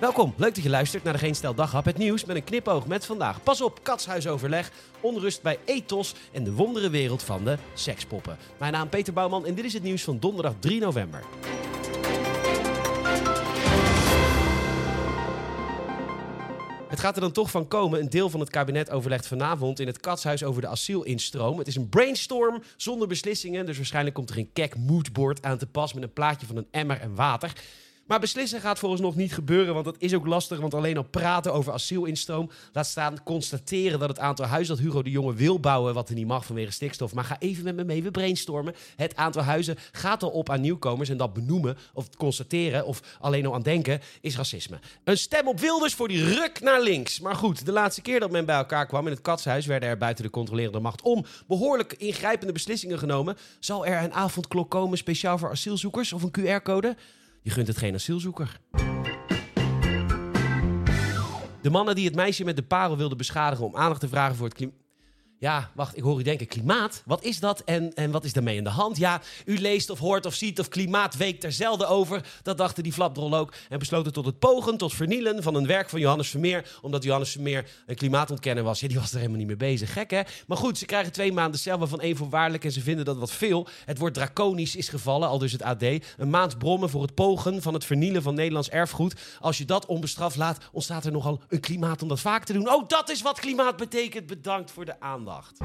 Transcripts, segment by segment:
Welkom, leuk dat je luistert naar de Geen Stel Daghap. Het nieuws met een knipoog met vandaag. Pas op, katshuisoverleg, onrust bij ethos en de wondere wereld van de sekspoppen. Mijn naam Peter Bouwman en dit is het nieuws van donderdag 3 november. Het gaat er dan toch van komen. Een deel van het kabinet overlegt vanavond in het katshuis over de asielinstroom. Het is een brainstorm zonder beslissingen. Dus waarschijnlijk komt er een kek moodboard aan te pas met een plaatje van een emmer en water. Maar beslissen gaat volgens nog niet gebeuren, want dat is ook lastig. Want alleen al praten over asielinstroom, laat staan constateren dat het aantal huizen dat Hugo de Jonge wil bouwen, wat er niet mag vanwege stikstof. Maar ga even met me mee, we brainstormen. Het aantal huizen gaat al op aan nieuwkomers en dat benoemen of constateren of alleen al aan denken is racisme. Een stem op Wilders voor die ruk naar links. Maar goed, de laatste keer dat men bij elkaar kwam in het katshuis werden er buiten de controlerende macht om behoorlijk ingrijpende beslissingen genomen. Zal er een avondklok komen speciaal voor asielzoekers of een QR-code? Je gunt het geen asielzoeker. De mannen die het meisje met de parel wilden beschadigen om aandacht te vragen voor het klimaat. Ja, wacht, ik hoor u denken, klimaat? Wat is dat en, en wat is daarmee aan de hand? Ja, u leest of hoort of ziet of klimaatweek er zelden over. Dat dachten die flapdrol ook. En besloten tot het pogen, tot vernielen van een werk van Johannes Vermeer. Omdat Johannes Vermeer een klimaatontkenner was. Ja, die was er helemaal niet mee bezig. Gek, hè? Maar goed, ze krijgen twee maanden cel, waarvan één voorwaardelijk. En ze vinden dat wat veel. Het woord draconisch is gevallen, al dus het AD. Een maand brommen voor het pogen van het vernielen van Nederlands erfgoed. Als je dat onbestraft laat, ontstaat er nogal een klimaat om dat vaak te doen. Oh, dat is wat klimaat betekent. Bedankt voor de aandacht aandacht.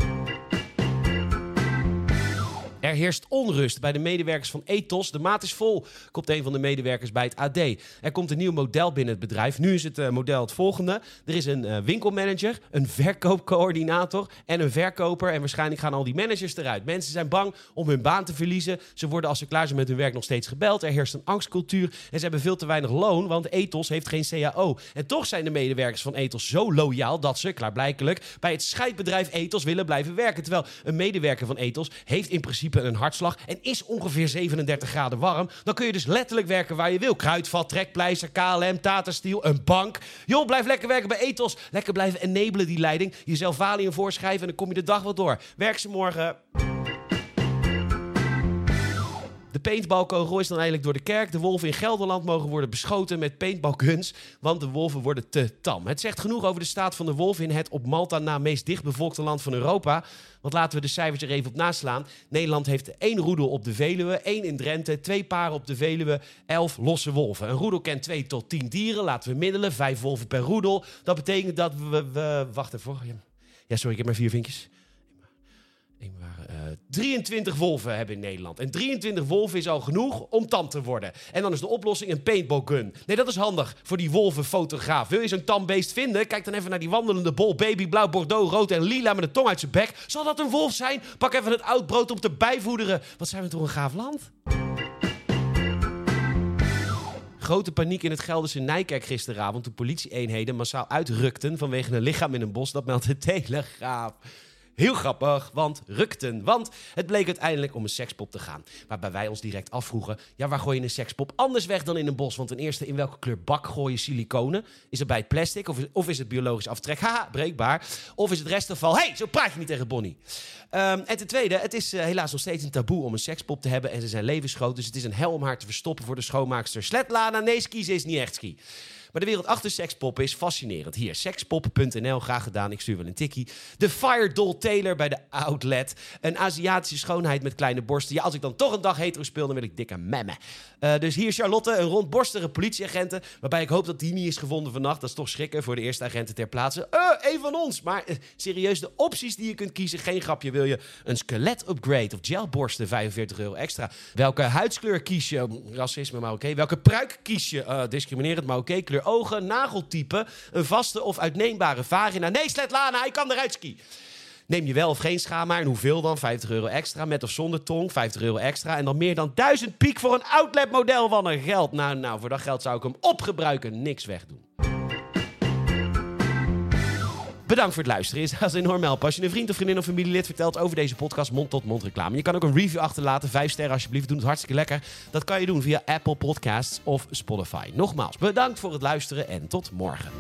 Er heerst onrust bij de medewerkers van Ethos. De maat is vol, komt een van de medewerkers bij het AD. Er komt een nieuw model binnen het bedrijf. Nu is het uh, model het volgende. Er is een uh, winkelmanager, een verkoopcoördinator en een verkoper. En waarschijnlijk gaan al die managers eruit. Mensen zijn bang om hun baan te verliezen. Ze worden als ze klaar zijn met hun werk nog steeds gebeld. Er heerst een angstcultuur en ze hebben veel te weinig loon, want Ethos heeft geen CAO. En toch zijn de medewerkers van Ethos zo loyaal dat ze, klaarblijkelijk, bij het scheidbedrijf Ethos willen blijven werken. Terwijl een medewerker van Ethos heeft in principe een hartslag en is ongeveer 37 graden warm, dan kun je dus letterlijk werken waar je wil. Kruidvat, trekpleister, KLM, Tata Steel, een bank. Joh, blijf lekker werken bij Ethos. Lekker blijven enabelen die leiding. Jezelf valium voorschrijven en dan kom je de dag wel door. Werk ze morgen. Paintballkogel is dan eigenlijk door de kerk. De wolven in Gelderland mogen worden beschoten met paintballguns, want de wolven worden te tam. Het zegt genoeg over de staat van de wolf in het op Malta na meest dichtbevolkte land van Europa. Want laten we de cijfers er even op naslaan. Nederland heeft één roedel op de Veluwe, één in Drenthe, twee paren op de Veluwe, elf losse wolven. Een roedel kent twee tot tien dieren, laten we middelen, vijf wolven per roedel. Dat betekent dat we... we wacht even. Ja, sorry, ik heb maar vier vinkjes. 23 wolven hebben in Nederland. En 23 wolven is al genoeg om tam te worden. En dan is de oplossing een paintball gun. Nee, dat is handig voor die wolvenfotograaf. Wil je zo'n tambeest vinden? Kijk dan even naar die wandelende bol. Baby, blauw, bordeaux, rood en lila met een tong uit zijn bek. Zal dat een wolf zijn? Pak even het oud brood om te bijvoederen. Wat zijn we toch een gaaf land? Grote paniek in het Gelderse Nijkerk gisteravond toen politieeenheden massaal uitrukten vanwege een lichaam in een bos. Dat meldt de Telegraaf. Heel grappig, want rukten. Want het bleek uiteindelijk om een sekspop te gaan. Waarbij wij ons direct afvroegen: ja, waar gooi je een sekspop anders weg dan in een bos? Want ten eerste, in welke kleur bak gooi je siliconen? Is het bij het plastic of is, of is het biologisch aftrek? Haha, breekbaar. Of is het restafval? hey, zo praat je niet tegen Bonnie. Um, en ten tweede, het is uh, helaas nog steeds een taboe om een sekspop te hebben. En ze zijn levensgroot, dus het is een hel om haar te verstoppen voor de schoonmaakster. Sletlana, nee, ski, ze is niet echt ski. Maar de wereld achter sekspoppen is fascinerend. Hier, sekspop.nl, graag gedaan. Ik stuur wel een tikkie. De Fire Doll Taylor bij de Outlet. Een Aziatische schoonheid met kleine borsten. Ja, als ik dan toch een dag hetero speel, dan wil ik dikke memmen. Uh, dus hier Charlotte, een rondborstige politieagenten. Waarbij ik hoop dat die niet is gevonden vannacht. Dat is toch schrikken voor de eerste agenten ter plaatse. Uh, een van ons. Maar uh, serieus, de opties die je kunt kiezen. Geen grapje. Wil je een skelet upgrade of gelborsten, 45 euro extra. Welke huidskleur kies je? Racisme, maar oké. Welke pruik kies je? discriminerend, maar oké. Kleur ogen, nageltype, een vaste of uitneembare vagina. Nee, Sletlana, hij kan eruit ski. Neem je wel of geen schaamhaar en hoeveel dan? 50 euro extra, met of zonder tong, 50 euro extra. En dan meer dan 1000 piek voor een outlet model van een geld. Nou, nou, voor dat geld zou ik hem opgebruiken, niks wegdoen. Bedankt voor het luisteren. Is als enorm helpen. Als je een vriend of vriendin of familielid vertelt over deze podcast, mond-tot-mond reclame. Je kan ook een review achterlaten. Vijf sterren alsjeblieft. Doe het hartstikke lekker. Dat kan je doen via Apple Podcasts of Spotify. Nogmaals, bedankt voor het luisteren en tot morgen.